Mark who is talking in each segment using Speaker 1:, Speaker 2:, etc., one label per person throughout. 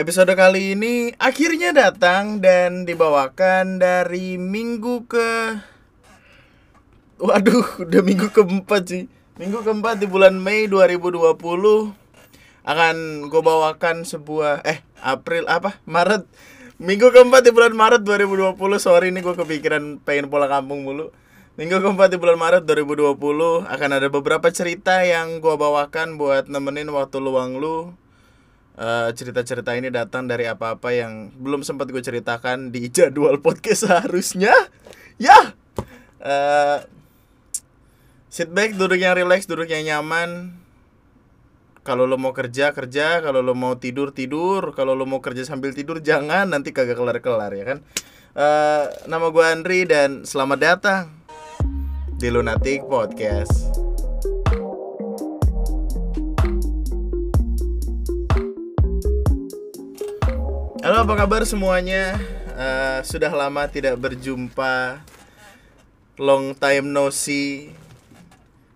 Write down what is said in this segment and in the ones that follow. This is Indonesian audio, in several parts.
Speaker 1: Episode kali ini akhirnya datang dan dibawakan dari minggu ke Waduh, udah minggu keempat sih. Minggu keempat di bulan Mei 2020 Akan gue bawakan sebuah Eh, April apa? Maret. Minggu keempat di bulan Maret 2020 Sorry nih gue kepikiran pengen pulang kampung mulu. Minggu keempat di bulan Maret 2020 Akan ada beberapa cerita yang gue bawakan buat nemenin waktu luang lu Eh, cerita-cerita ini datang dari apa-apa yang belum sempat gue ceritakan di jadwal podcast seharusnya. Ya. Uh, sit back, duduk yang relax, duduk yang nyaman. Kalau lo mau kerja kerja, kalau lo mau tidur tidur, kalau lo mau kerja sambil tidur jangan nanti kagak kelar-kelar ya kan. Uh, nama gue Andri dan selamat datang di Lunatic Podcast. Halo apa kabar semuanya? Uh, Sudah lama tidak berjumpa. Long time no see.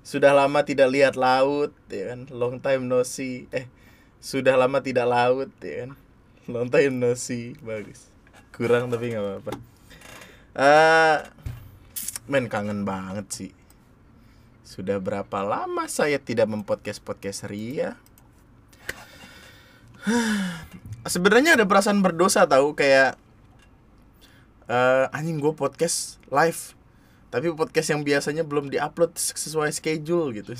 Speaker 1: Sudah lama tidak lihat laut ya kan? Long time no see. Eh Sudah lama tidak laut ya kan? Long time no see. Bagus. Kurang tapi nggak apa-apa. Uh, Men kangen banget sih. Sudah berapa lama saya tidak mempodcast-podcast Ria sebenarnya ada perasaan berdosa tahu kayak uh, anjing gue podcast live tapi podcast yang biasanya belum diupload sesuai schedule gitu.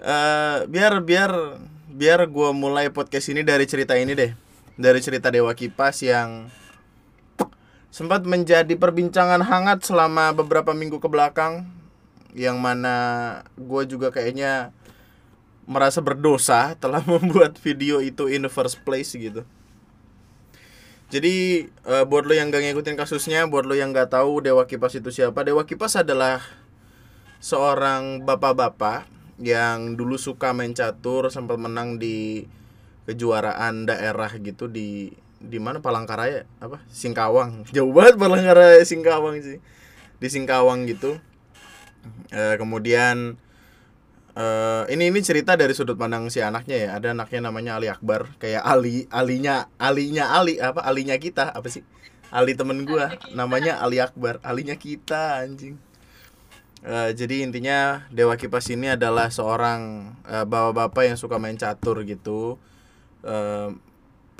Speaker 1: Uh, biar biar biar gue mulai podcast ini dari cerita ini deh dari cerita Dewa Kipas yang sempat menjadi perbincangan hangat selama beberapa minggu ke belakang yang mana gue juga kayaknya merasa berdosa telah membuat video itu in the first place gitu. Jadi uh, buat lo yang gak ngikutin kasusnya, buat lo yang gak tahu Dewa Kipas itu siapa, Dewa Kipas adalah seorang bapak-bapak yang dulu suka main catur sempat menang di kejuaraan daerah gitu di di mana? Palangkaraya apa? Singkawang. Jauh banget Palangkaraya Singkawang sih. Di Singkawang gitu. E, kemudian Uh, ini ini cerita dari sudut pandang si anaknya ya. Ada anaknya namanya Ali Akbar, kayak Ali, Alinya, Alinya Ali apa? Alinya kita apa sih? Ali temen gua, namanya Ali Akbar, Alinya kita anjing. Uh, jadi intinya Dewa Kipas ini adalah seorang uh, bapak-bapak yang suka main catur gitu. Uh,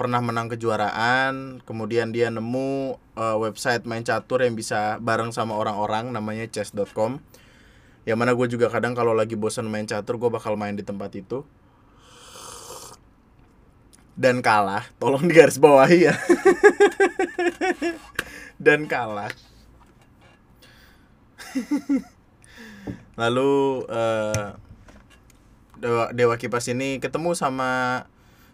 Speaker 1: pernah menang kejuaraan, kemudian dia nemu uh, website main catur yang bisa bareng sama orang-orang namanya chess.com yang mana gue juga kadang kalau lagi bosan main catur gue bakal main di tempat itu. Dan kalah tolong di garis bawahi ya. Dan kalah. Lalu uh, dewa dewa kipas ini ketemu sama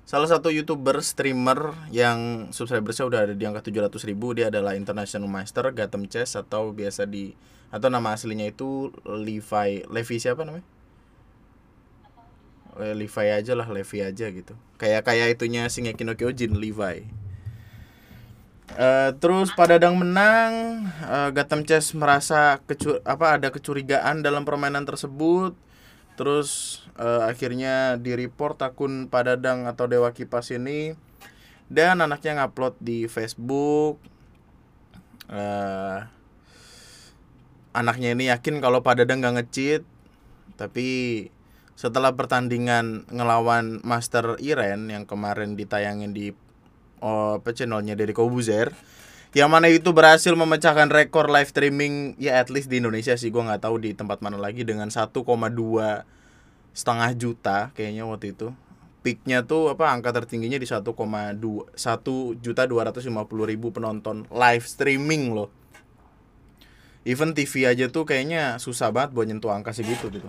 Speaker 1: salah satu youtuber streamer yang subscribersnya udah ada di angka 700 ribu. Dia adalah international master Gatem Chess atau biasa di atau nama aslinya itu Levi Levi siapa namanya? Eh, Levi aja lah Levi aja gitu. Kayak kayak itunya Shingeki no Kyojin Levi. Uh, terus pada dang menang uh, Gotham Chess merasa kecu apa ada kecurigaan dalam permainan tersebut. Terus uh, akhirnya di report akun Padadang atau Dewa Kipas ini. Dan anaknya ngupload di Facebook. Uh, anaknya ini yakin kalau Pak Dadang nggak ngecit. Tapi setelah pertandingan ngelawan Master Iren yang kemarin ditayangin di oh, channelnya dari Kobuzer yang mana itu berhasil memecahkan rekor live streaming ya at least di Indonesia sih. Gue nggak tahu di tempat mana lagi dengan 1,2 setengah juta kayaknya waktu itu. Peaknya tuh apa angka tertingginya di 1,2 satu juta dua ratus lima puluh ribu penonton live streaming loh even TV aja tuh kayaknya susah banget buat nyentuh angka segitu gitu.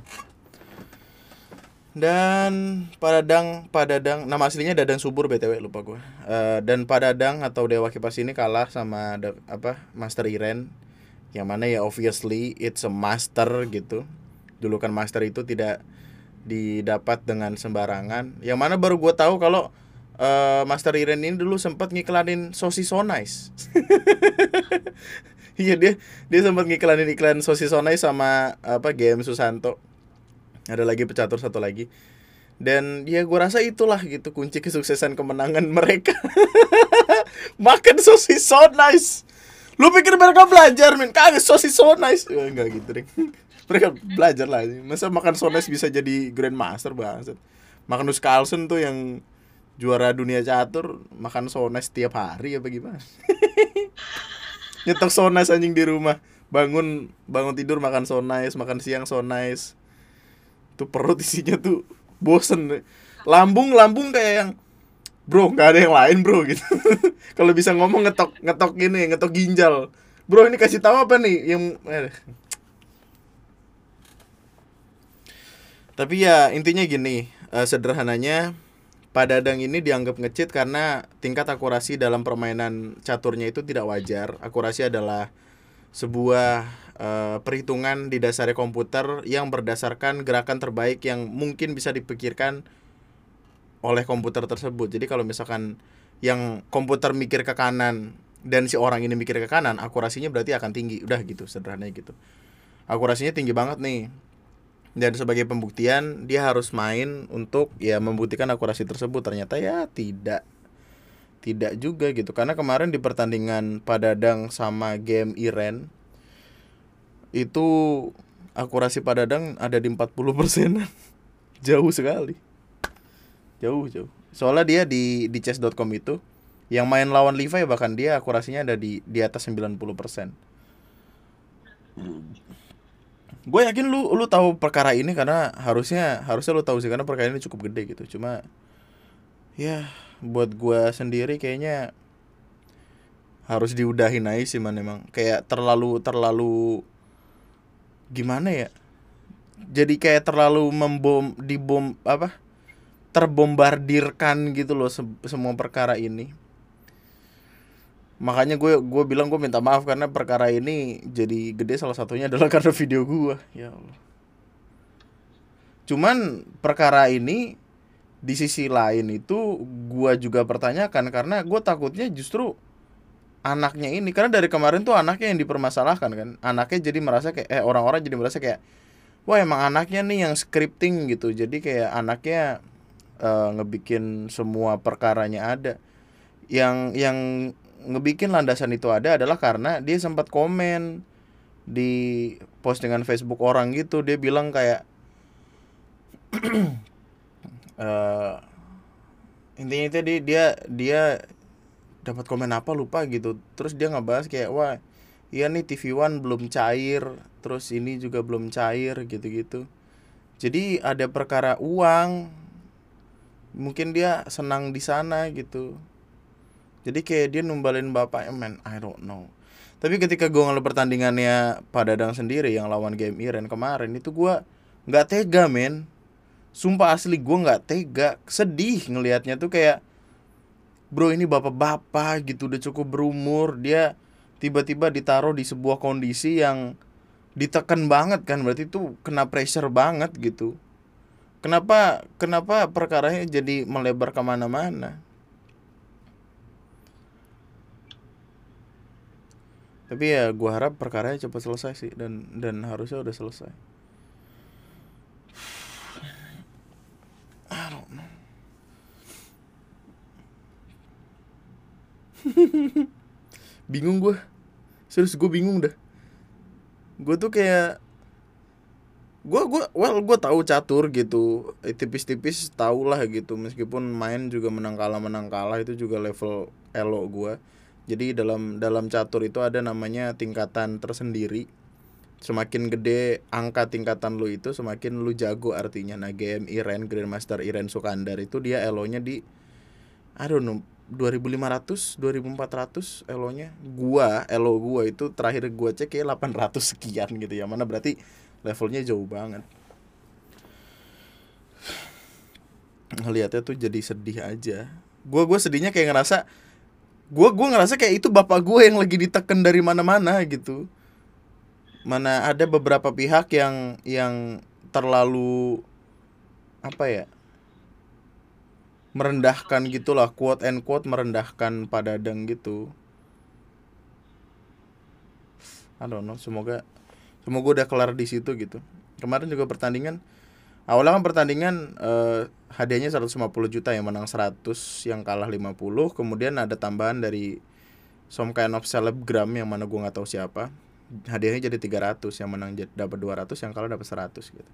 Speaker 1: Dan Padadang Padadang nama aslinya Dadang Subur btw lupa gue uh, dan Padadang atau Dewa Kipas ini kalah sama de, apa Master Iren. Yang mana ya obviously it's a master gitu. Dulu kan master itu tidak didapat dengan sembarangan. Yang mana baru gue tahu kalau uh, Master Iren ini dulu sempat ngiklanin sosis so nice iya dia dia sempat ngiklanin iklan sosis sonai sama apa game Susanto. Ada lagi pecatur satu lagi. Dan ya gue rasa itulah gitu kunci kesuksesan kemenangan mereka. Makan sosis so nice lu pikir mereka belajar men kagak sosis so nice oh, enggak gitu deh mereka belajar lah. Masa makan so nice bisa jadi grandmaster banget Magnus Carlsen tuh yang juara dunia catur makan so nice tiap hari apa gimana nyetok so nice anjing di rumah. Bangun bangun tidur makan so nice makan siang so nice tuh perut isinya tuh bosen. Lambung lambung kayak yang bro nggak ada yang lain bro gitu. Kalau bisa ngomong ngetok ngetok gini ngetok ginjal. Bro ini kasih tahu apa nih? Yang eh. tapi ya intinya gini uh, sederhananya Padadang ini dianggap ngecit karena tingkat akurasi dalam permainan caturnya itu tidak wajar. Akurasi adalah sebuah uh, perhitungan di dasar komputer yang berdasarkan gerakan terbaik yang mungkin bisa dipikirkan oleh komputer tersebut. Jadi kalau misalkan yang komputer mikir ke kanan dan si orang ini mikir ke kanan, akurasinya berarti akan tinggi. Udah gitu, sederhananya gitu. Akurasinya tinggi banget nih. Dan sebagai pembuktian dia harus main untuk ya membuktikan akurasi tersebut. Ternyata ya tidak. Tidak juga gitu. Karena kemarin di pertandingan Padadang sama game Iren itu akurasi Padadang ada di 40 persen. Jauh sekali. Jauh jauh. Soalnya dia di di chess.com itu yang main lawan Levi bahkan dia akurasinya ada di di atas 90 persen gue yakin lu lu tahu perkara ini karena harusnya harusnya lu tahu sih karena perkara ini cukup gede gitu. Cuma ya buat gue sendiri kayaknya harus diudahin aja sih man emang. Kayak terlalu terlalu gimana ya? Jadi kayak terlalu membom dibom apa? Terbombardirkan gitu loh se semua perkara ini makanya gue gue bilang gue minta maaf karena perkara ini jadi gede salah satunya adalah karena video gue ya Allah. Cuman perkara ini di sisi lain itu gua juga pertanyakan karena gue takutnya justru anaknya ini karena dari kemarin tuh anaknya yang dipermasalahkan kan? Anaknya jadi merasa kayak eh orang-orang jadi merasa kayak wah emang anaknya nih yang scripting gitu. Jadi kayak anaknya uh, ngebikin semua perkaranya ada. Yang yang ngebikin landasan itu ada adalah karena dia sempat komen di postingan Facebook orang gitu. Dia bilang kayak uh, intinya itu dia dia dia dapat komen apa lupa gitu. Terus dia ngebahas kayak wah iya nih TV One belum cair terus ini juga belum cair gitu-gitu. Jadi ada perkara uang mungkin dia senang di sana gitu jadi kayak dia numbalin bapak man I don't know. Tapi ketika gue ngeliat pertandingannya pada Padadang sendiri yang lawan game Iren kemarin itu gue nggak tega men. Sumpah asli gue nggak tega. Sedih ngelihatnya tuh kayak bro ini bapak-bapak gitu udah cukup berumur. Dia tiba-tiba ditaruh di sebuah kondisi yang ditekan banget kan berarti itu kena pressure banget gitu. Kenapa kenapa perkaranya jadi melebar ke mana-mana tapi ya gue harap perkaranya cepat selesai sih dan dan harusnya udah selesai. Bingung gue serius gue bingung dah. Gue tuh kayak gue gue well gue tahu catur gitu. Eh, tipis-tipis tau lah gitu. Meskipun main juga menang kalah menang kalah itu juga level elo gue jadi dalam dalam catur itu ada namanya tingkatan tersendiri. Semakin gede angka tingkatan lu itu semakin lu jago artinya. Nah game Iren Grandmaster Iren Sukandar itu dia elonya di I don't know 2500 2400 elonya. Gua elo gua itu terakhir gua cek kayak 800 sekian gitu ya. Mana berarti levelnya jauh banget. Ngelihatnya tuh jadi sedih aja. Gua gua sedihnya kayak ngerasa gua gua ngerasa kayak itu bapak gua yang lagi ditekan dari mana-mana gitu. Mana ada beberapa pihak yang yang terlalu apa ya merendahkan gitulah quote and quote merendahkan Padadang gitu. I don't know semoga semoga udah kelar di situ gitu. Kemarin juga pertandingan awalnya kan pertandingan eh, hadiahnya 150 juta yang menang 100 yang kalah 50 kemudian ada tambahan dari some kind of selebgram yang mana gua nggak tahu siapa. Hadiahnya jadi 300 yang menang dapat 200 yang kalah dapat 100 gitu.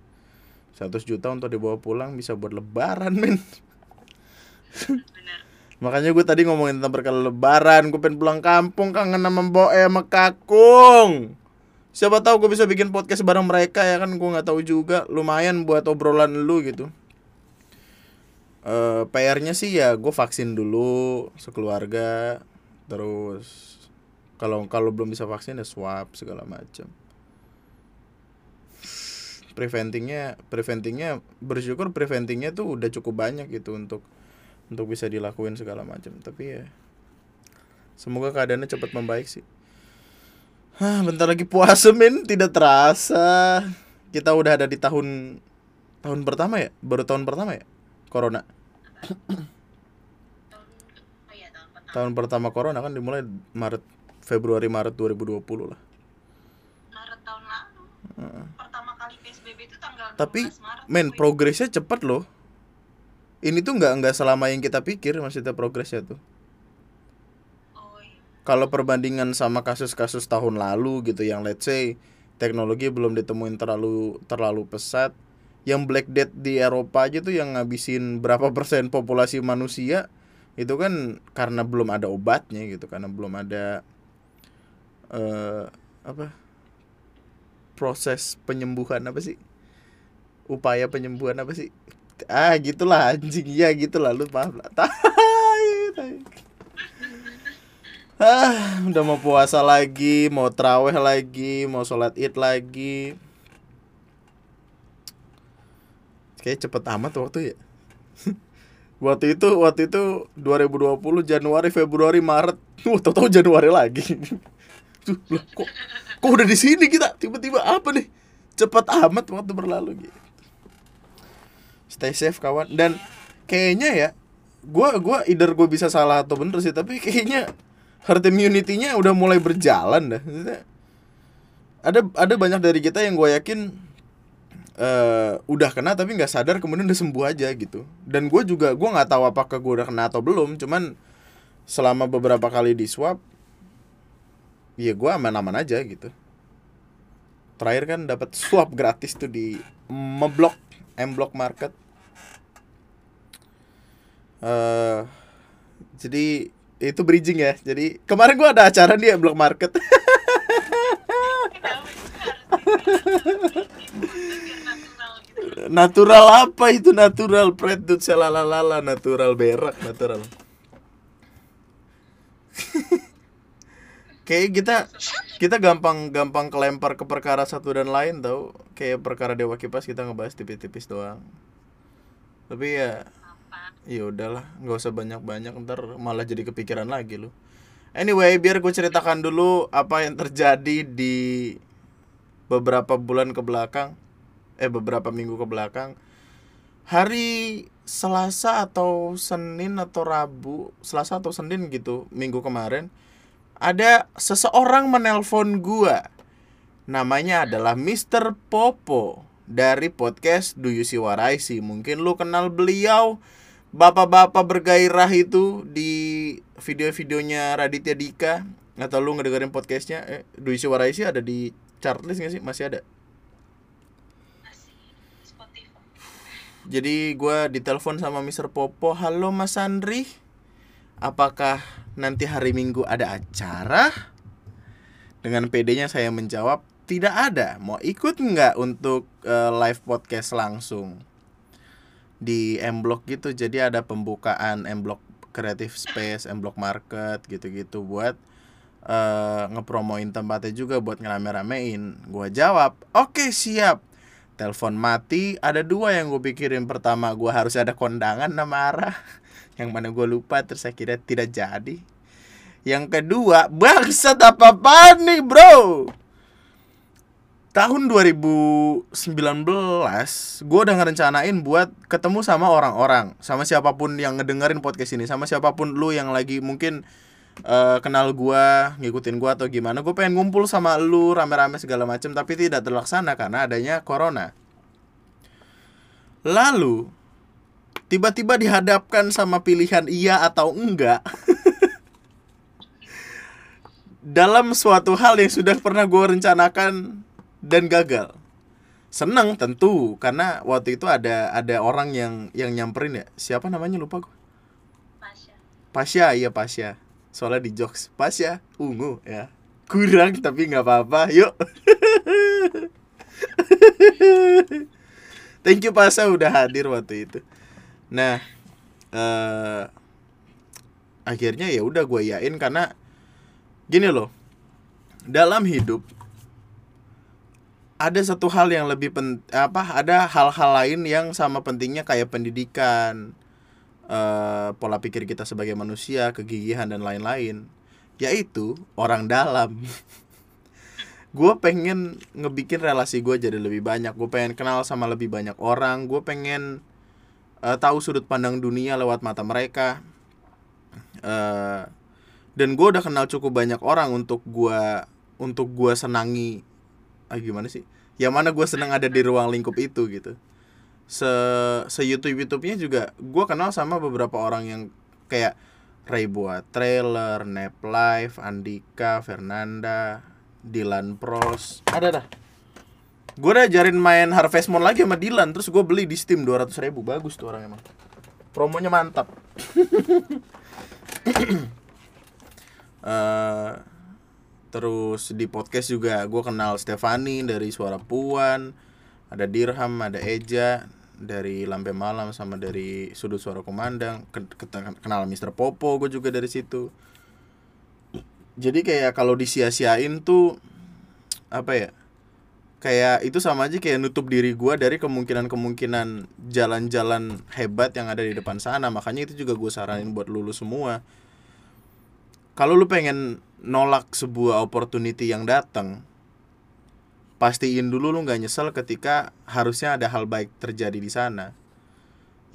Speaker 1: 100 juta untuk dibawa pulang bisa buat lebaran men. Makanya gue tadi ngomongin tentang berkala lebaran gue pengen pulang kampung kangen sama Boe sama Kakung siapa tahu gue bisa bikin podcast bareng mereka ya kan gue nggak tahu juga. Lumayan buat obrolan lu gitu. Eh PR-nya sih ya gue vaksin dulu sekeluarga terus kalau kalau belum bisa vaksin ya swab segala macam. Preventingnya preventingnya bersyukur preventingnya tuh udah cukup banyak gitu untuk untuk bisa dilakuin segala macam. Tapi ya semoga keadaannya cepat membaik sih Hah, bentar lagi puasa men tidak terasa. Kita udah ada di tahun tahun pertama ya? Baru tahun pertama ya? Corona.
Speaker 2: Tahun pertama
Speaker 1: corona kan dimulai Maret Februari Maret 2020 lah.
Speaker 2: Maret tahun lalu. Pertama kali PSBB itu tanggal 12
Speaker 1: tapi
Speaker 2: Maret
Speaker 1: men progresnya cepat loh. Ini tuh nggak nggak selama yang kita pikir maksudnya progresnya tuh kalau perbandingan sama kasus-kasus tahun lalu gitu yang let's say teknologi belum ditemuin terlalu terlalu pesat yang black death di Eropa aja tuh yang ngabisin berapa persen populasi manusia itu kan karena belum ada obatnya gitu karena belum ada eh apa proses penyembuhan apa sih? Upaya penyembuhan apa sih? Ah gitulah anjing. Ya gitulah lu maaf lah tai, tai. Ah, udah mau puasa lagi, mau traweh lagi, mau sholat id lagi. Kayak cepet amat waktu ya. waktu itu, waktu itu 2020 Januari, Februari, Maret. Wah, tahu-tahu Januari lagi. Tuh, lah, kok kok udah di sini kita? Tiba-tiba apa nih? Cepet amat waktu berlalu gitu. Stay safe kawan dan kayaknya ya gua gua either gue bisa salah atau bener sih tapi kayaknya herd immunity-nya udah mulai berjalan dah. Ada ada banyak dari kita yang gue yakin eh udah kena tapi nggak sadar kemudian udah sembuh aja gitu. Dan gue juga gue nggak tahu apakah gue udah kena atau belum. Cuman selama beberapa kali di swab, ya gue aman-aman aja gitu. Terakhir kan dapat swab gratis tuh di Meblok M Block Market. eh jadi itu bridging ya. Jadi kemarin gua ada acara di M Block Market.
Speaker 2: natural
Speaker 1: apa itu natural predut selalalala natural berak natural. Kayak kita kita gampang gampang kelempar ke perkara satu dan lain tau kayak perkara dewa kipas kita ngebahas tipis-tipis doang tapi ya ya udahlah nggak usah banyak-banyak ntar malah jadi kepikiran lagi lu. Anyway biar gue ceritakan dulu apa yang terjadi di beberapa bulan ke belakang eh beberapa minggu ke belakang. Hari Selasa atau Senin atau Rabu Selasa atau Senin gitu minggu kemarin ada seseorang menelpon gua. Namanya adalah Mr. Popo dari podcast Do You See What I See? Mungkin lu kenal beliau bapak-bapak bergairah itu di video-videonya Raditya Dika atau lu ngedengerin podcastnya eh, Do You See What I See ada di chartlist gak sih masih ada Jadi gua ditelepon sama Mr. Popo, "Halo Mas Andri, apakah nanti hari Minggu ada acara?" Dengan PD-nya saya menjawab, "Tidak ada. Mau ikut nggak untuk eh, live podcast langsung?" Di M Block gitu. Jadi ada pembukaan M Block Creative Space, M Block Market gitu-gitu buat eh ngepromoin tempatnya juga buat ngerame-ramein. Gua jawab, "Oke, siap." Telepon mati, ada dua yang gue pikirin Pertama, gue harus ada kondangan nama Ara Yang mana gue lupa, terus kira tidak jadi Yang kedua, bangsat apa nih bro Tahun 2019, gue udah ngerencanain buat ketemu sama orang-orang Sama siapa pun yang ngedengerin podcast ini Sama siapa pun lu yang lagi mungkin eh, kenal gua ngikutin gua atau gimana. Gue pengen ngumpul sama lu rame-rame segala macem tapi tidak terlaksana karena adanya corona. Lalu tiba-tiba dihadapkan sama pilihan iya atau enggak dalam suatu hal yang sudah pernah gue rencanakan dan gagal. Seneng tentu karena waktu itu ada ada orang yang yang nyamperin ya. Siapa namanya? Lupa gue
Speaker 2: Pasha.
Speaker 1: Pasya iya Pasya soalnya di jokes Pasya ungu ya. Kurang tapi nggak apa-apa. Yuk. Thank you Pasya udah hadir waktu itu. Nah eh akhirnya ya udah gue yain karena gini loh. Dalam hidup ada satu hal yang lebih pen apa ada hal-hal lain yang sama pentingnya kayak pendidikan eh, pola pikir kita sebagai manusia kegigihan dan lain-lain. Yaitu orang dalam. Gue pengen ngebikin relasi gue jadi lebih banyak. Gue pengen kenal sama lebih banyak orang. Gue pengen eh, tahu sudut pandang dunia lewat mata mereka. Eh, dan gue udah kenal cukup banyak orang untuk gue untuk gue senangi ah, gimana sih yang mana gue senang ada di ruang lingkup itu gitu se se YouTube YouTube-nya juga gue kenal sama beberapa orang yang kayak Ray buat trailer, Nap Live, Andika, Fernanda, Dylan Pros, ada dah. Gue udah ajarin main Harvest Moon lagi sama Dylan, terus gue beli di Steam 200 ribu, bagus tuh orang emang. Promonya mantap. Eh, terus di podcast juga gue kenal Stefani dari Suara Puan, ada Dirham, ada Eja dari Lampe Malam sama dari Sudut Suara ken- kenal Mr. Popo gue juga dari situ. Jadi kayak kalau disia-siain tuh apa ya? Kayak itu sama aja kayak nutup diri gue dari kemungkinan-kemungkinan jalan-jalan hebat yang ada di depan sana. Makanya itu juga gue saranin buat lulu semua kalau lu pengen nolak sebuah opportunity yang datang pastiin dulu lu nggak nyesel ketika harusnya ada hal baik terjadi di sana.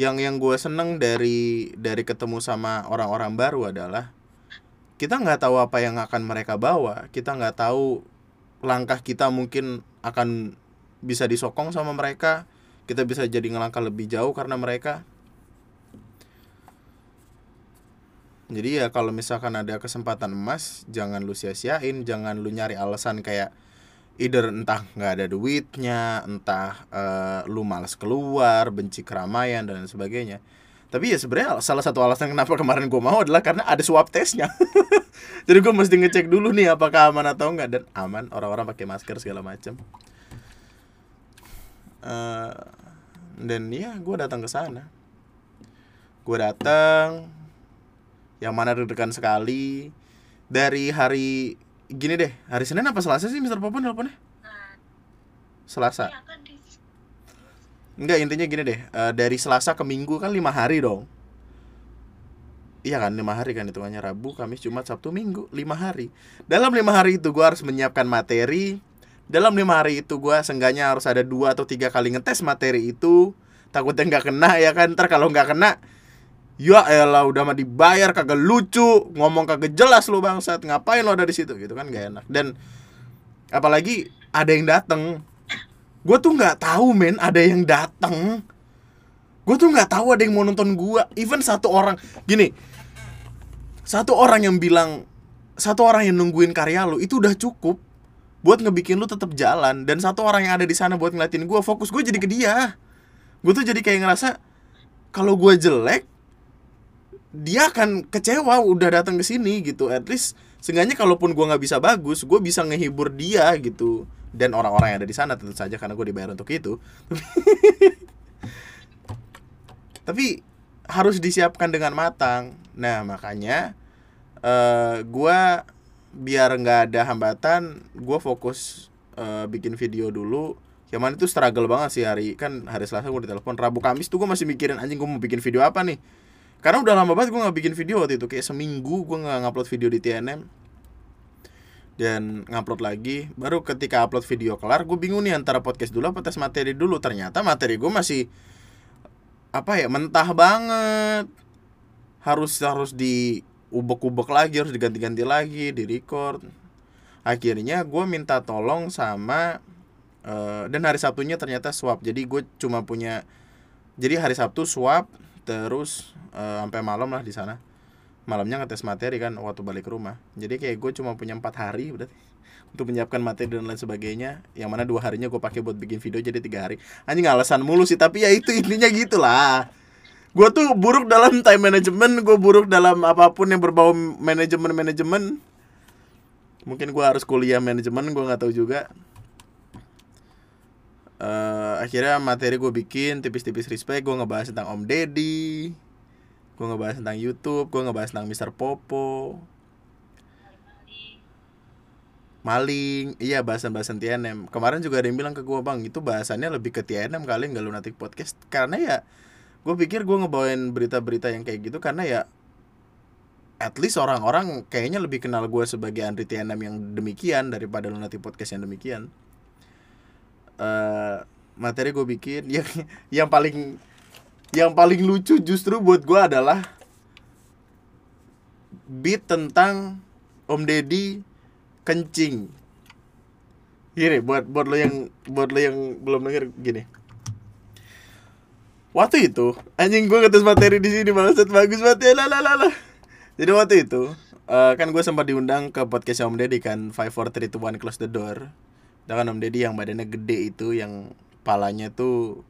Speaker 1: Yang yang gue seneng dari dari ketemu sama orang-orang baru adalah kita nggak tahu apa yang akan mereka bawa. Kita nggak tahu langkah kita mungkin akan bisa disokong sama mereka. Kita bisa jadi ngelangkah lebih jauh karena mereka Jadi ya kalau misalkan ada kesempatan emas, jangan lu sia-siain, jangan lu nyari alasan kayak either entah nggak ada duitnya, entah eh, lu malas keluar, benci keramaian dan sebagainya. Tapi ya sebenarnya salah satu alasan kenapa kemarin gue mau adalah karena ada swab testnya. Jadi gue mesti ngecek dulu nih apakah aman atau enggak dan aman, orang-orang pakai masker segala macam. Eh, dan ya gue datang ke sana. Gue datang, yang mana deg-degan sekali. Dari hari gini deh hari Senin apa Selasa sih Mister Popon teleponnya? Selasa.
Speaker 2: Iya kan
Speaker 1: enggak intinya gini deh eh, dari Selasa ke Minggu kan lima hari dong. Iya kan lima hari kan hitungannya Rabu Kamis Jumat Sabtu Minggu lima hari. Dalam lima hari itu gue harus menyiapkan materi. Dalam lima hari itu gue seenggaknya harus ada dua atau tiga kali ngetes materi itu. Takutnya nggak kena ya kan? Ntar kalau nggak kena Ya elah udah mah dibayar kagak lucu, ngomong kagak jelas lu bangsat, ngapain lo ada di situ? Gitu kan gak enak. Dan apalagi ada yang dateng. Gue tuh nggak tahu men ada yang dateng. Gue tuh nggak tahu ada yang mau nonton gue. Even satu orang gini, satu orang yang bilang satu orang yang nungguin karya lu itu udah cukup buat ngebikin lu tetap jalan. Dan satu orang yang ada di sana buat ngeliatin gue fokus gue jadi ke dia. Gue tuh jadi kayak ngerasa kalau gue jelek dia akan kecewa udah datang ke sini gitu. At least seenggaknya kalaupun gua nggak bisa bagus gue bisa ngehibur dia gitu. Dan orang-orang yang ada di sana tentu saja karena gue dibayar untuk itu. Tapi harus disiapkan dengan matang. Nah makanya eh gua biar nggak ada hambatan gue fokus eh, bikin video dulu. Yang itu struggle banget sih hari kan hari Selasa gue ditelepon Rabu Kamis tuh gue masih mikirin anjing gue mau bikin video apa nih karena udah lama banget gue nggak bikin video waktu itu. Kayak seminggu gue nggak ngupload video di TNM dan ngupload lagi. Baru ketika upload video kelar gue bingung nih antara podcast dulu apa tes materi dulu. Ternyata materi gue masih apa ya mentah banget. Harus harus di ubek-ubek lagi harus diganti-ganti lagi di record akhirnya gue minta tolong sama eh, dan hari Sabtunya ternyata swap. Jadi gue cuma punya jadi hari Sabtu swab terus eh, sampai malam lah di sana. Malamnya ngetes materi kan waktu balik ke rumah. Jadi kayak gue cuma punya empat hari berarti untuk menyiapkan materi dan lain sebagainya. Yang mana dua harinya gue pakai buat bikin video jadi tiga hari. Anjing alasan mulu sih tapi ya itu intinya gitulah. Gue tuh buruk dalam time management gue buruk dalam apa pun yang berbau manajemen manajemen mungkin gue harus kuliah manajemen gue nggak tahu juga. Eh, akhirnya materi gue bikin tipis-tipis respect gue ngebahas tentang Om Deddy gue ngebahas tentang YouTube gue ngebahas tentang Mr. Popo. Maling. Iya bahasan-bahasan TNM kemarin juga ada yang bilang ke gue bang itu bahasannya lebih ke TNM kali nggak lunatic podcast. Karena ya gue pikir gue ngebawain berita-berita yang kayak gitu karena ya at least orang-orang kayaknya lebih kenal gue sebagai Andri TNM yang demikian daripada lunatic podcast yang demikian. Eh materi gue bikin. Yang yang paling yang paling lucu justru buat gue adalah beat tentang Om Deddy kencing. Gini buat buat lo yang buat lo yang belum denger gini. Waktu itu anjing gue ngetes materi di sini maksud bagus banget ya lah. Jadi waktu itu eh, kan gue sempat diundang ke podcast Om Deddy kan five four three two one close the door. Dan kan Om Deddy yang badannya gede itu yang palanya tuh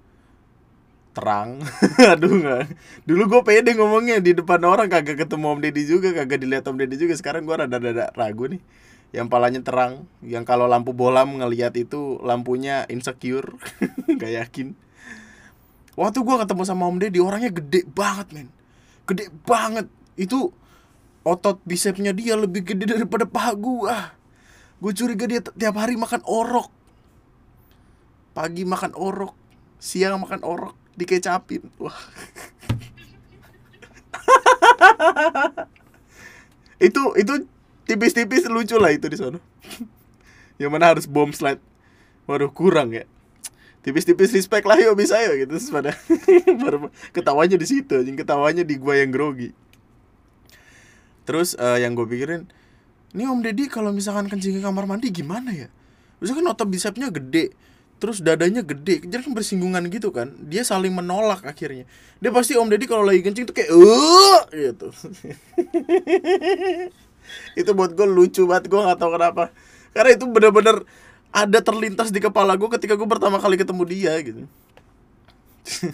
Speaker 1: terang. Aduh nggak. Dulu gue pede ngomongnya di depan orang kagak ketemu om deddy juga kagak dilihat om deddy juga. Sekarang gue rada rada ragu nih. Yang palanya terang yang kalau lampu bolam ngelihat itu lampunya insecure gak yakin. Waktu gue ketemu sama om deddy orangnya gede banget men. Gede banget. Itu otot bicepnya dia lebih gede daripada paha gue gue curiga dia tiap hari makan orok. Pagi makan orok siang makan orok dikecapin. Wah. Itu itu tipis-tipis lucu lah itu di sana. Yang mana harus bom slide. Waduh kurang ya. Tipis-tipis respect lah yuk bisa yuk gitu. Terus pada ketawanya di situ anjing. Ketawanya di gua yang grogi. Terus eh, yang gue pikirin ini om deddy kalau misalkan kencing ke kamar mandi gimana ya? Biasanya kan otot bicepnya gede terus dadanya gede jadi kan bersinggungan gitu kan. Dia saling menolak akhirnya. Dia pasti om deddy kalau lagi kencing tuh kayak eh gitu. Itu buat gue lucu banget gue nggak tahu kenapa. Karena itu bener-bener ada terlintas di kepala gue ketika gue pertama kali ketemu dia gitu.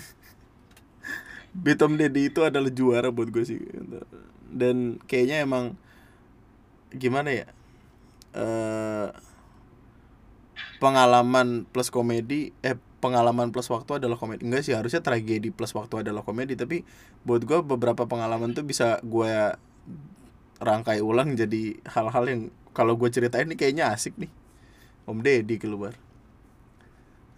Speaker 1: Beat Om Deddy itu adalah juara buat gue sih dan kayaknya emang gimana ya eh pengalaman plus komedi eh pengalaman plus waktu adalah komedi. Enggak sih harusnya tragedi plus waktu adalah komedi tapi buat gue beberapa pengalaman tuh bisa gue rangkai ulang jadi hal-hal yang kalau gue ceritain nih kayaknya asik nih. Om Deddy keluar.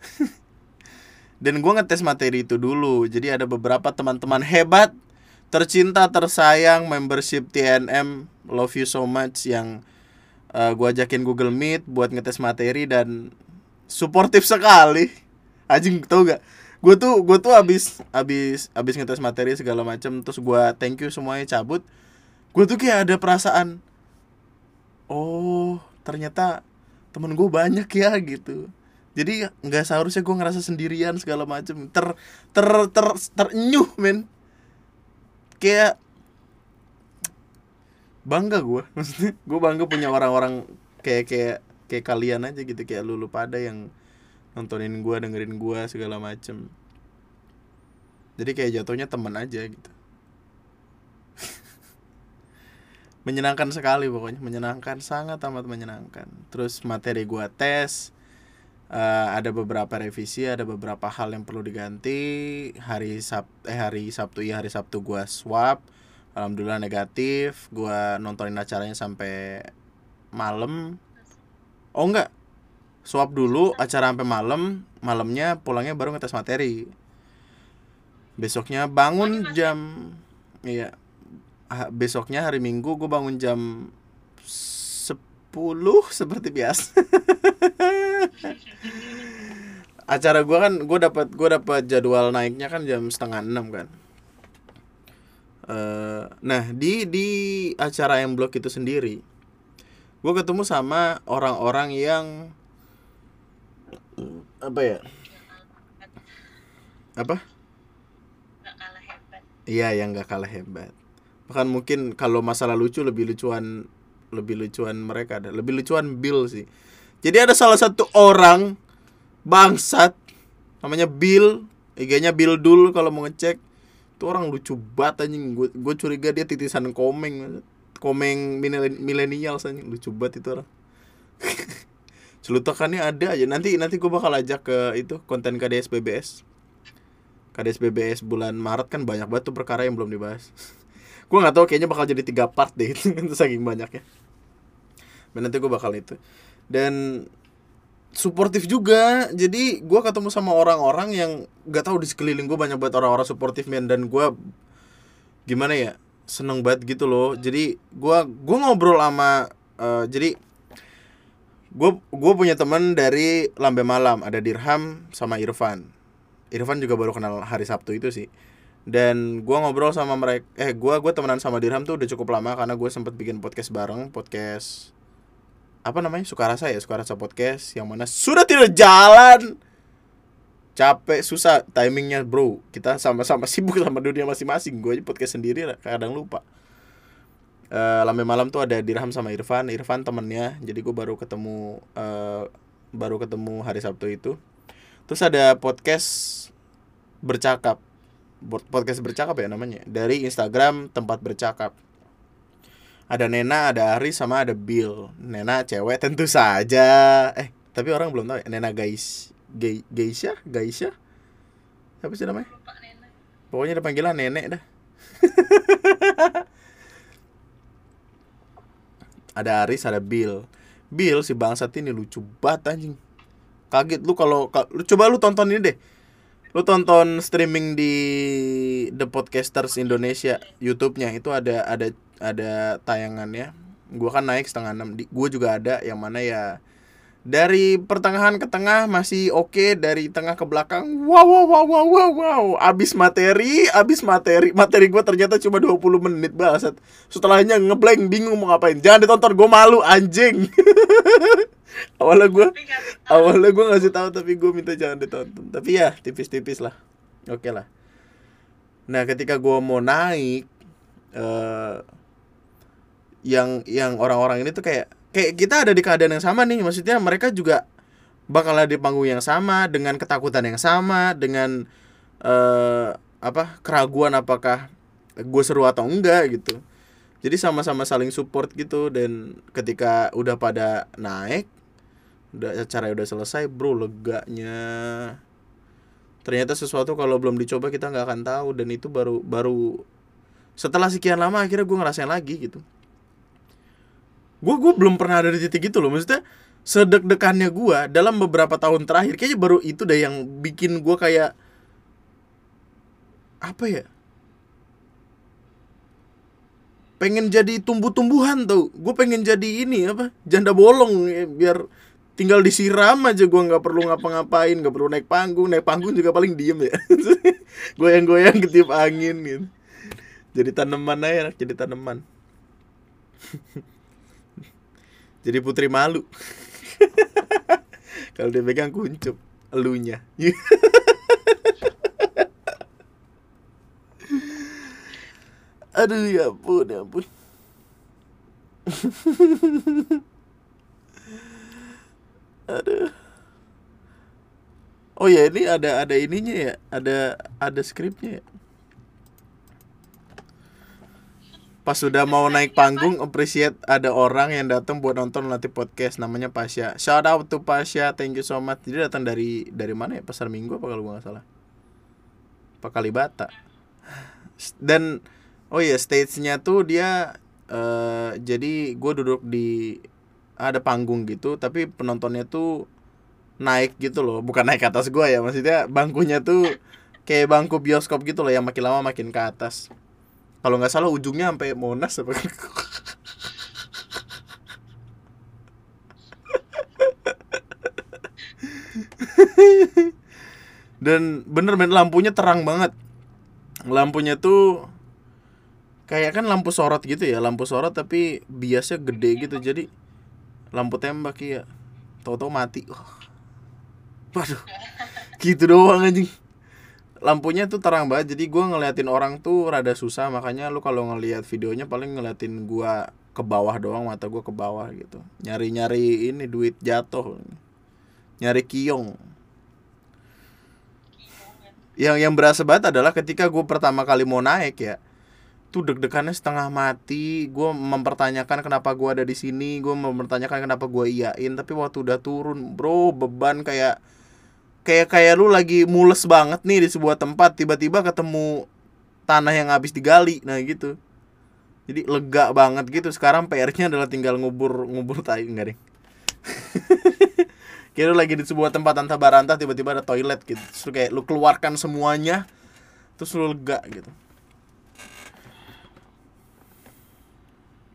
Speaker 1: Dan gue ngetes materi itu dulu jadi ada beberapa teman-teman hebat tercinta tersayang membership TNM love you so much yang uh, gue ajakin Google Meet buat ngetes materi dan suportif sekali. Anjing tau gak gue tuh gue tuh abis abis abis ngetes materi segala macam terus gue thank you semuanya cabut. Gue tuh kayak ada perasaan oh ternyata temen gue banyak ya gitu. Jadi nggak seharusnya gue ngerasa sendirian segala macem. Ter ter ter terenyuh men. Kayak bangga gue maksudnya gue bangga punya orang-orang kayak kayak kayak kalian aja gitu kayak lulu pada yang nontonin gue dengerin gue segala macem. Jadi kayak jatuhnya temen aja gitu. Menyenangkan sekali pokoknya menyenangkan sangat amat menyenangkan. Terus materi gua tes eh, ada beberapa revisi ada beberapa hal yang perlu diganti. Hari sab eh hari sabtu iya hari sabtu gua swab alhamdulillah negatif gua nontonin acaranya sampai malam. Oh enggak. Swab dulu acara sampai malam malamnya pulangnya baru ngetes materi. Besoknya bangun jam iya. Besoknya hari Minggu gue bangun jam 10 seperti biasa. Acara gue kan gue dapat gue dapat jadwal naiknya kan jam setengah enam kan. Eh, nah di di acara yang blog itu sendiri, gue ketemu sama orang-orang yang apa ya? Apa? iya yang nggak kalah hebat. Bahkan mungkin kalau masalah lucu lebih lucuan lebih lucuan mereka ada. Lebih lucuan Bill sih. Jadi ada salah satu orang bangsat namanya Bill. IG-nya Bill Dul kalau mau ngecek itu orang lucu banget anjing. Gue gue curiga dia titisan komeng komeng milenial anjing. Lucu banget itu orang. Celutukannya ada aja. Nanti nanti gue bakal ajak ke itu konten KDS BBS KDS BBS bulan Maret kan banyak banget tuh perkara yang belum dibahas. Gue nggak tahu kayaknya bakal jadi tiga part deh. Itu itu saking banyaknya. Dan nanti gue bakal itu. Dan suportif juga. Jadi gue ketemu sama orang-orang yang nggak tahu di sekeliling gue banyak banget orang-orang suportif men. Dan gue gimana ya seneng banget gitu loh. Jadi gue gue ngobrol sama eh, jadi gue gue punya teman dari Lambe Malam. Ada Dirham sama Irfan. Irfan juga baru kenal hari Sabtu itu sih. Dan gue ngobrol sama mereka eh gue gue temenan sama Dirham tuh udah cukup lama karena gue sempet bikin podcast bareng podcast apa namanya Sukarasa ya Sukarasa podcast yang mana sudah tidak jalan. Capek susah timingnya bro. Kita sama-sama sibuk sama dunia masing-masing. Gue aja podcast sendiri kadang lupa. Eh Lambe malam tuh ada Dirham sama Irfan. Irfan temennya. Jadi gue baru ketemu eh, baru ketemu hari Sabtu itu. Terus ada podcast bercakap. Podcast bercakap ya namanya. Dari Instagram tempat bercakap ada Nena ada Ari sama ada Bill. Nena cewek tentu saja. Eh tapi orang belum tahu ya Nena guys Gay Gaisha? Gaisha? Apa sih namanya?
Speaker 2: Lupa nenek
Speaker 1: pokoknya ada panggilan nenek dah. Ada Aris ada Bill. Bill si bangsat ini lucu banget anjing. Kaget lu kalau ka- lu coba lu tonton ini deh. Lu tonton streaming di The Podcasters Indonesia YouTube-nya. Itu ada ada ada tayangannya. Gua kan naik setengah enam. Gua juga ada yang mana ya dari pertengahan ke tengah masih oke dari tengah ke belakang wow wow wow wow wow wow. Abis materi abis materi. Materi gue ternyata cuma 20 menit bangsat. Setelahnya ngeblank bingung mau ngapain. Jangan ditonton gue malu anjing. Awalnya gue awalnya gue ngasih tahu tapi gue minta jangan ditonton. Tapi ya tipis-tipis lah. Oke lah. Nah ketika gue mau naik eh yang yang orang-orang ini tuh kayak kayak kita ada di keadaan yang sama nih. Maksudnya mereka juga bakal ada di panggung yang sama dengan ketakutan yang sama dengan eh apa keraguan apakah gue seru atau enggak gitu. Jadi sama-sama saling support gitu dan ketika udah pada naik udah acara udah selesai bro leganya. Ternyata sesuatu kalau belum dicoba kita nggak akan tahu dan itu baru baru setelah sekian lama akhirnya gue ngerasain lagi gitu gue gue belum pernah ada di titik itu loh. Maksudnya sedek-dekannya gue dalam beberapa tahun terakhir kayaknya baru itu deh yang bikin gue kayak apa ya? Pengen jadi tumbuh-tumbuhan tuh gue pengen jadi ini apa janda bolong ya, biar tinggal disiram aja. Gue nggak perlu ngapa-ngapain nggak perlu naik panggung. Naik panggung juga paling diem ya. Goyang-goyang ketiup angin gitu. Jadi tanaman aja jadi tanaman jadi putri malu. Kalau dia pegang kuncup elunya. Aduh ya ampun ya ampun. Aduh. Oh ya ini ada ada ininya ya? Ada ada skripnya ya pas sudah mau naik panggung appreciate ada orang yang datang buat nonton latih podcast. Namanya Pasya. Shout out to Pasya. Thank you so much. Dia datang dari dari mana ya? Pasar minggu apa kalau gua nggak salah? Apa Kalibata? Dan oh iya stage-nya tuh dia eh jadi gue duduk di ada panggung gitu tapi penontonnya tuh naik gitu loh. Bukan naik ke atas gua ya maksudnya bangkunya tuh kayak bangku bioskop gitu loh yang makin lama makin ke atas kalau nggak salah ujungnya sampai Monas apa dan bener bener lampunya terang banget. Lampunya tuh kayak kan lampu sorot gitu ya lampu sorot tapi biasnya gede gitu. Jadi lampu tembak iya. Tahu-tahu mati. Wah. waduh. Gitu doang anjing lampunya tuh terang banget. Jadi gua ngeliatin orang tuh rada susah. Makanya lu kalau ngeliat videonya paling ngeliatin gua ke bawah doang mata gua ke bawah gitu. Nyari nyari ini duit jatuh. Nyari kiong. Yang yang berasa banget adalah ketika gue pertama kali mau naik ya tuh deg-degannya setengah mati. Gue mempertanyakan kenapa gue ada di sini. Gue mempertanyakan kenapa gue iyain. Tapi waktu udah turun bro beban kayak kayak kayak lu lagi mules banget nih di sebuah tempat tiba-tiba ketemu tanah yang habis digali nah gitu jadi lega banget gitu sekarang PR-nya adalah tinggal ngubur ngubur tai enggak deh Kayak lu lagi di sebuah tempat antah barantah tiba-tiba ada toilet gitu. Terus lu kayak lu keluarkan semuanya terus lu lega gitu.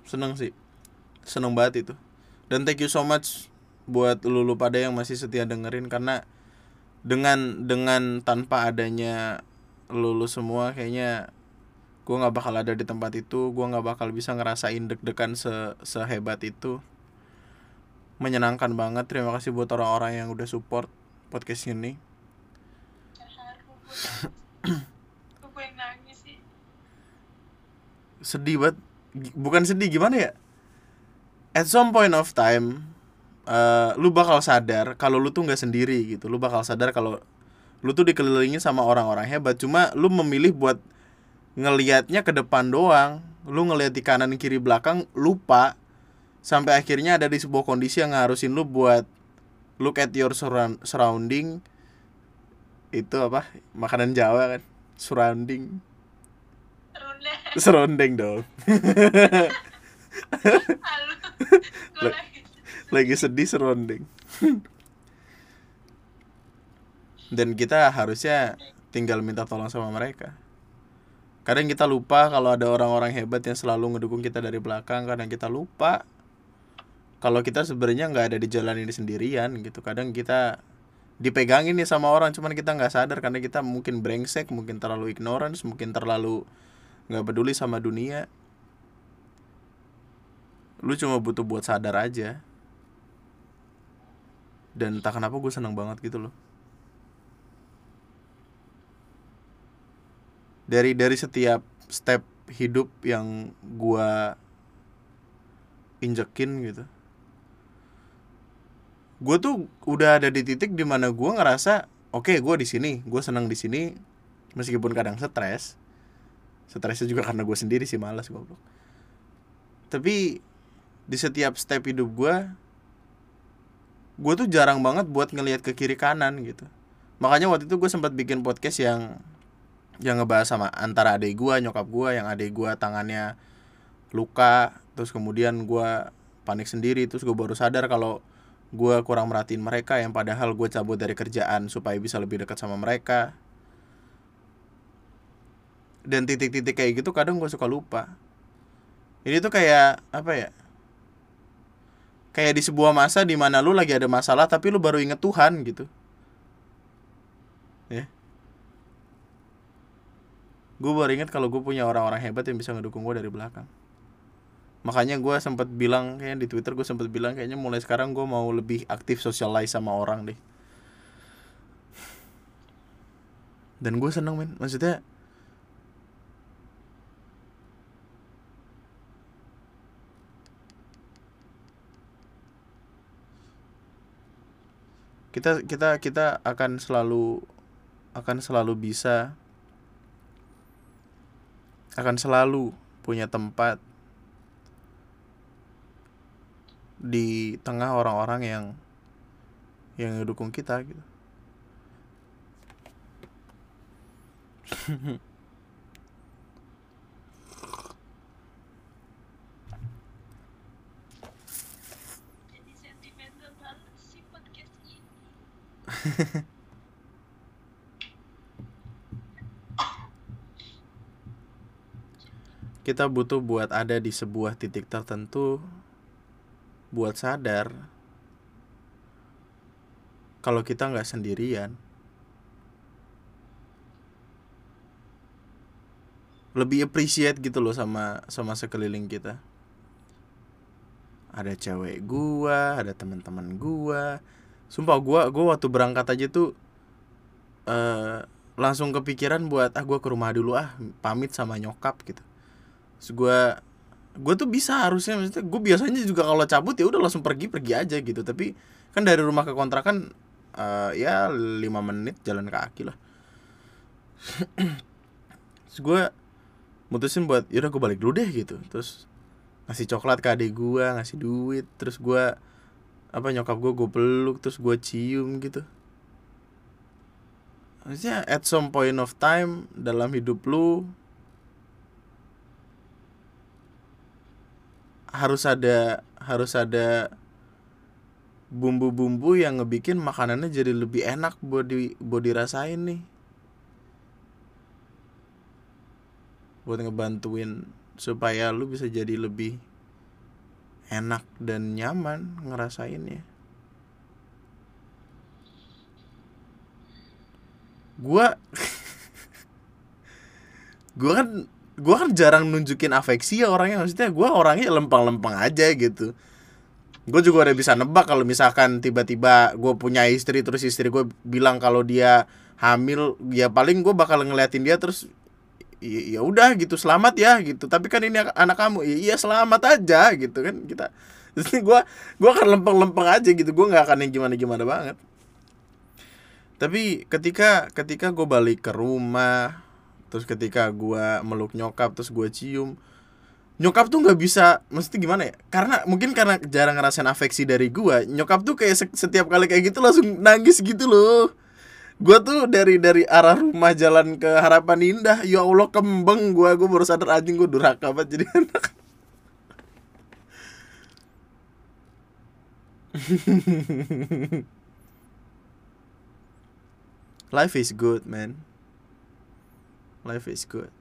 Speaker 1: Seneng sih. Seneng banget itu. Dan thank you so much buat lu lu pada yang masih setia dengerin karena dengan dengan tanpa adanya lu lu semua kayaknya gua nggak bakal ada di tempat itu. Gua nggak bakal bisa ngerasain deg-degan se sehebat itu. Menyenangkan banget. Terima kasih buat orang-orang yang udah support podcast ini.
Speaker 2: Gue. gue
Speaker 1: sedih banget. Bukan sedih gimana ya? At some point of time eh, lu bakal sadar kalau lu tuh nggak sendiri gitu. Lu bakal sadar kalau lu tuh dikelilingi sama orang-orang hebat. Cuma lu memilih buat ngelihatnya ke depan doang. Lu ngelihat di kanan kiri belakang lupa. Sampai akhirnya ada di sebuah kondisi yang ngarusin lu buat look at your surround- surrounding. Itu apa? Makanan Jawa kan? Surrounding.
Speaker 2: Runda.
Speaker 1: surrounding dong
Speaker 2: lagi.
Speaker 1: sedih surrounding. Dan kita harusnya tinggal minta tolong sama mereka. Kadang kita lupa kalau ada orang-orang hebat yang selalu ngedukung kita dari belakang. Kadang kita lupa kalau kita sebenarnya nggak ada di jalan ini sendirian gitu. Kadang kita dipegangin nih sama orang cuman kita nggak sadar karena kita mungkin brengsek mungkin terlalu ignorance mungkin terlalu nggak peduli sama dunia. Lu cuma butuh buat sadar aja dan entah kenapa gue seneng banget gitu loh. Dari dari setiap step hidup yang gua injekin gitu gue tuh udah ada di titik di mana gua ngerasa oke gue di sini gue senang di sini. Meskipun kadang stres stresnya juga karena gue sendiri sih malas goblok. Tapi di setiap step hidup gua gue tuh jarang banget buat ngelihat ke kiri kanan gitu. Makanya waktu itu gue sempat bikin podcast yang yang ngebahas sama antara adik gua nyokap gua yang adik gua tangannya luka terus kemudian gua panik sendiri terus gue baru sadar kalau gua kurang merhatiin mereka yang padahal gue cabut dari kerjaan supaya bisa lebih dekat sama mereka. Dan titik-titik kayak gitu kadang gue suka lupa. Ini tuh kayak apa ya kayak di sebuah masa di mana lu lagi ada masalah tapi lu baru inget Tuhan gitu. Ya. Gue baru inget kalau gue punya orang-orang hebat yang bisa ngedukung gue dari belakang. Makanya gue sempat bilang kayak di twitter gue sempat bilang kayaknya mulai sekarang gue mau lebih aktif socialize sama orang deh. Dan gue seneng men. Maksudnya kita kita kita akan selalu akan selalu bisa akan selalu punya tempat di tengah orang-orang yang yang ngedukung kita gitu.
Speaker 2: Jadi sentimental banget sih podcast ini.
Speaker 1: Kita butuh buat ada di sebuah titik tertentu buat sadar kalau kita nggak sendirian. Lebih appreciate gitu loh sama sama sekeliling kita. Ada cewek gua, ada teman-teman gua. Sumpah gua gua waktu berangkat aja tuh eh langsung kepikiran buat ah gue ke rumah dulu ah pamit sama nyokap gitu. Terus gue gue tuh bisa harusnya maksudnya gue biasanya juga kalau cabut ya udah langsung pergi pergi aja gitu. Tapi kan dari rumah ke kontrakan eh, ya lima menit jalan kaki lah. Terus gue mutusin buat yaudah gue balik dulu deh gitu. Terus ngasih coklat ke adik gue ngasih duit. Terus gue apa nyokap gue gue peluk terus gue cium gitu. Maksudnya at some point of time dalam hidup lu harus ada harus ada bumbu-bumbu yang ngebikin makanannya jadi lebih enak buat di buat dirasain nih. Buat ngebantuin supaya lu bisa jadi lebih enak dan nyaman ngerasainnya. Gua gua kan gua kan jarang nunjukin afeksi ya orangnya. Maksudnya gua orangnya lempeng-lempeng aja gitu. Gue juga udah bisa nebak kalau misalkan tiba-tiba gue punya istri terus istri gue bilang kalau dia hamil ya paling gue bakal ngeliatin dia terus "I- ya udah gitu selamat ya gitu. Tapi kan ini anak kamu. "I- iya selamat aja gitu kan. Kita gue gue akan lempeng-lempeng aja gitu. Gue nggak akan yang gimana-gimana banget. Tapi ketika ketika gue balik ke rumah terus ketika gue meluk nyokap terus gue cium nyokap tuh nggak bisa mesti gimana ya? Karena mungkin karena jarang ngerasain afeksi dari gue nyokap tuh kayak se- setiap kali kayak gitu langsung nangis gitu loh gue tuh dari dari arah rumah jalan ke harapan indah. Ya allah kembeng gue gue baru sadar anjing gue durhaka banget jadi anak. Life is good man. Life is good.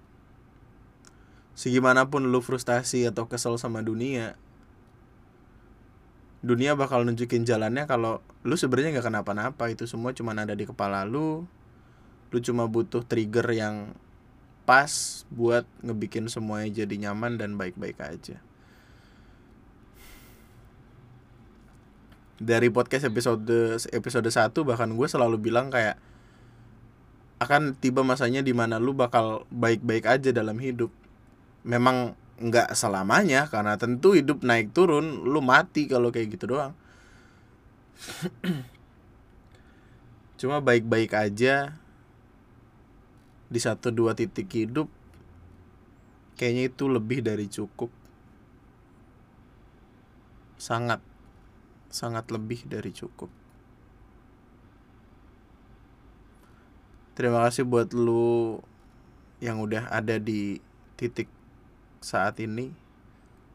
Speaker 1: Segimanapun lu frustasi atau kesel sama dunia dunia bakal nunjukin jalannya kalau lu sebenarnya nggak kenapa-napa. Itu semua cuma ada di kepala lu. Lu cuma butuh trigger yang pas buat ngebikin semuanya jadi nyaman dan baik-baik aja. Dari podcast episode episode 1 bahkan gue selalu bilang kayak akan tiba masanya di mana lu bakal baik-baik aja dalam hidup. Memang nggak selamanya karena tentu hidup naik turun lu mati kalau kayak gitu doang. Cuma baik-baik aja di satu dua titik hidup kayaknya itu lebih dari cukup. Sangat sangat lebih dari cukup. Terima kasih buat lu yang udah ada di titik saat ini.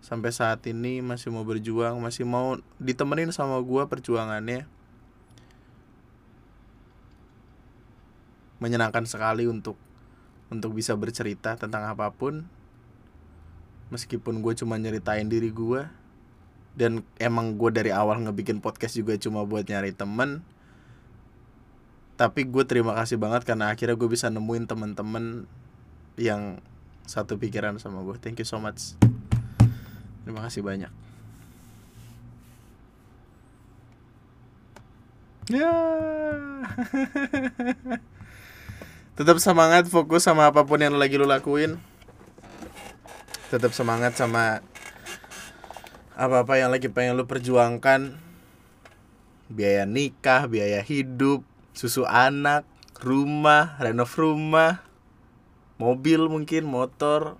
Speaker 1: Sampai saat ini masih mau berjuang masih mau ditemenin sama gua perjuangannya. Menyenangkan sekali untuk untuk bisa bercerita tentang apa pun. Meskipun gue cuma nyeritain diri gua dan emang gue dari awal ngebikin podcast juga cuma buat nyari temen. Tapi gue terima kasih banget karena akhirnya gue bisa nemuin temen-temen yang satu pikiran sama gue thank you so much. Terima kasih banyak. Ya. Tetap semangat fokus sama apa pun yang lagi lu lakuin. Tetap semangat sama apa-apa yang lagi pengen lu perjuangkan. Biaya nikah biaya hidup susu anak rumah renov rumah mobil mungkin motor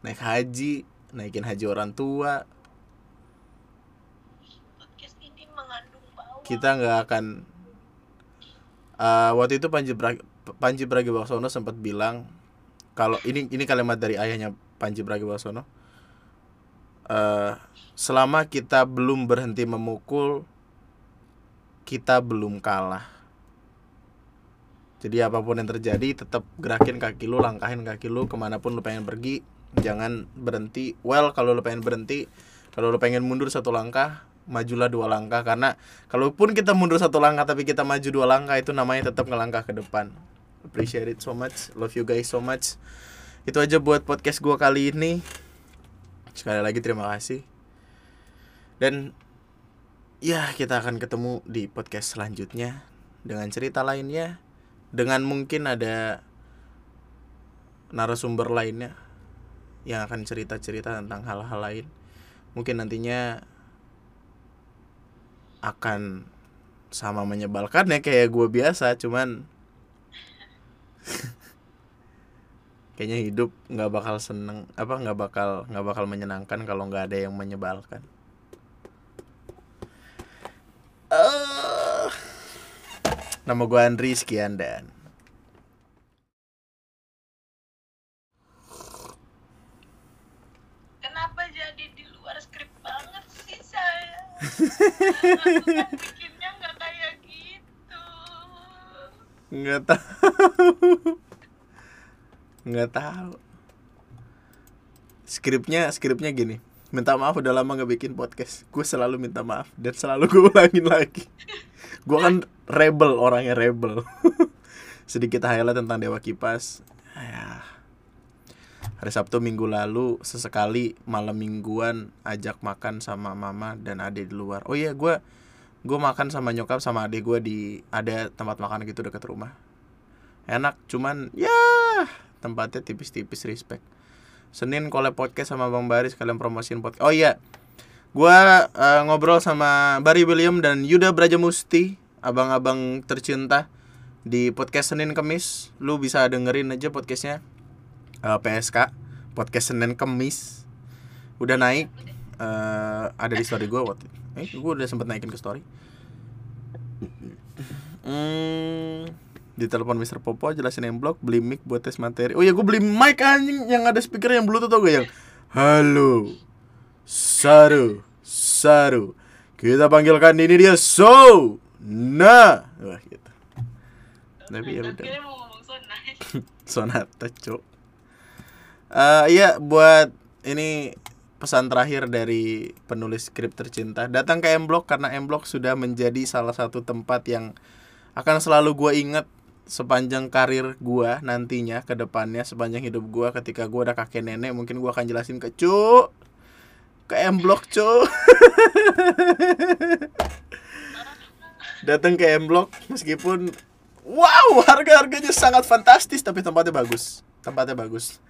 Speaker 1: naik haji naikin haji orang tua. Kita nggak akan Eh, waktu itu Panji Pra- Panji Pragiwaksono sempat bilang kalau ini ini kalimat dari ayahnya Panji Pragiwaksono Eh, selama kita belum berhenti memukul kita belum kalah jadi apa pun yang terjadi tetap gerakin kaki lu langkahin kaki lu ke mana pun lu pengen pergi jangan berhenti. Well kalau lu pengen berhenti kalau lu pengen mundur satu langkah majulah dua langkah. Karena kalaupun kita mundur satu langkah tapi kita maju dua langkah itu namanya tetap ngelangkah ke depan. Appreciate it so much. Love you guys so much. Itu aja buat podcast gua kali ini. Sekali lagi terima kasih. Dan ya kita akan ketemu di podcast selanjutnya dengan cerita lainnya dengan mungkin ada narasumber lainnya yang akan cerita-cerita tentang hal-hal lain. Mungkin nantinya akan sama menyebalkan ya kayak gue biasa cuman kayaknya hidup nggak bakal seneng apa nggak bakal nggak bakal menyenangkan kalau nggak ada yang menyebalkan Eh, nama gue Andri sekian dan
Speaker 2: Kenapa jadi di luar skrip banget sih saya? Aku kan bikinnya nggak kayak gitu.
Speaker 1: nggak tahu nggak tahu skripnya skripnya gini minta maaf udah lama nggak bikin podcast gue selalu minta maaf dan selalu gue ulangin lagi gue kan rebel orangnya rebel. Sedikit highlight tentang dewa kipas. Ya. Hari sabtu minggu lalu sesekali malam mingguan ajak makan sama mama dan adik di luar. Oh iya gue gue makan sama nyokap sama adik gue di ada tempat makan gitu dekat rumah. Enak cuman ya tempatnya tipis-tipis respect. Senin collab podcast sama Bang Baris kalian promosiin podcast. Oh iya gue eh, ngobrol sama Barry William dan Yuda Brajamusti abang-abang tercinta di podcast Senin Kemis. Lu bisa dengerin aja podcastnya. Eh, PSK podcast Senin Kemis. Udah naik eh, ada di story gue waktu eh gue udah sempet naikin ke story. Hmm, di telepon Mr. Popo jelasin yang blog beli mic buat tes materi. Oh ya gue beli mic anjing yang ada speaker yang bluetooth tau gak yang halo saru saru. Kita panggilkan ini dia so nah wah gitu. Tapi ya udah. Sonata cok Eh iya buat ini pesan terakhir dari penulis skrip tercinta. Datang ke M-Block karena M-Block sudah menjadi salah satu tempat yang akan selalu gue inget sepanjang karir gue nantinya ke depannya sepanjang hidup gue ketika gue udah kakek nenek mungkin gue akan jelasin ke cu ke M-Block cu datang ke M-Block meskipun wow harga harganya sangat fantastis tapi tempatnya bagus. Tempatnya bagus.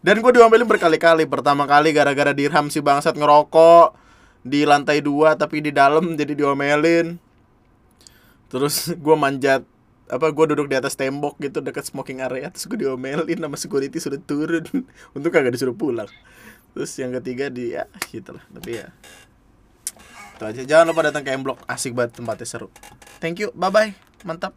Speaker 1: Dan gue diomelin berkali-kali. Pertama kali gara-gara dirham si bangsat ngerokok di lantai dua tapi di dalam jadi diomelin. Terus gue manjat apa gue duduk di atas tembok gitu dekat smoking area. Terus gue diomelin sama security sudah turun. Untuk kagak disuruh pulang terus yang ketiga di ya gitu lah. Tapi ya itu aja. Jangan lupa datang ke M Block. Asik banget tempatnya seru. Thank you. Bye bye mantap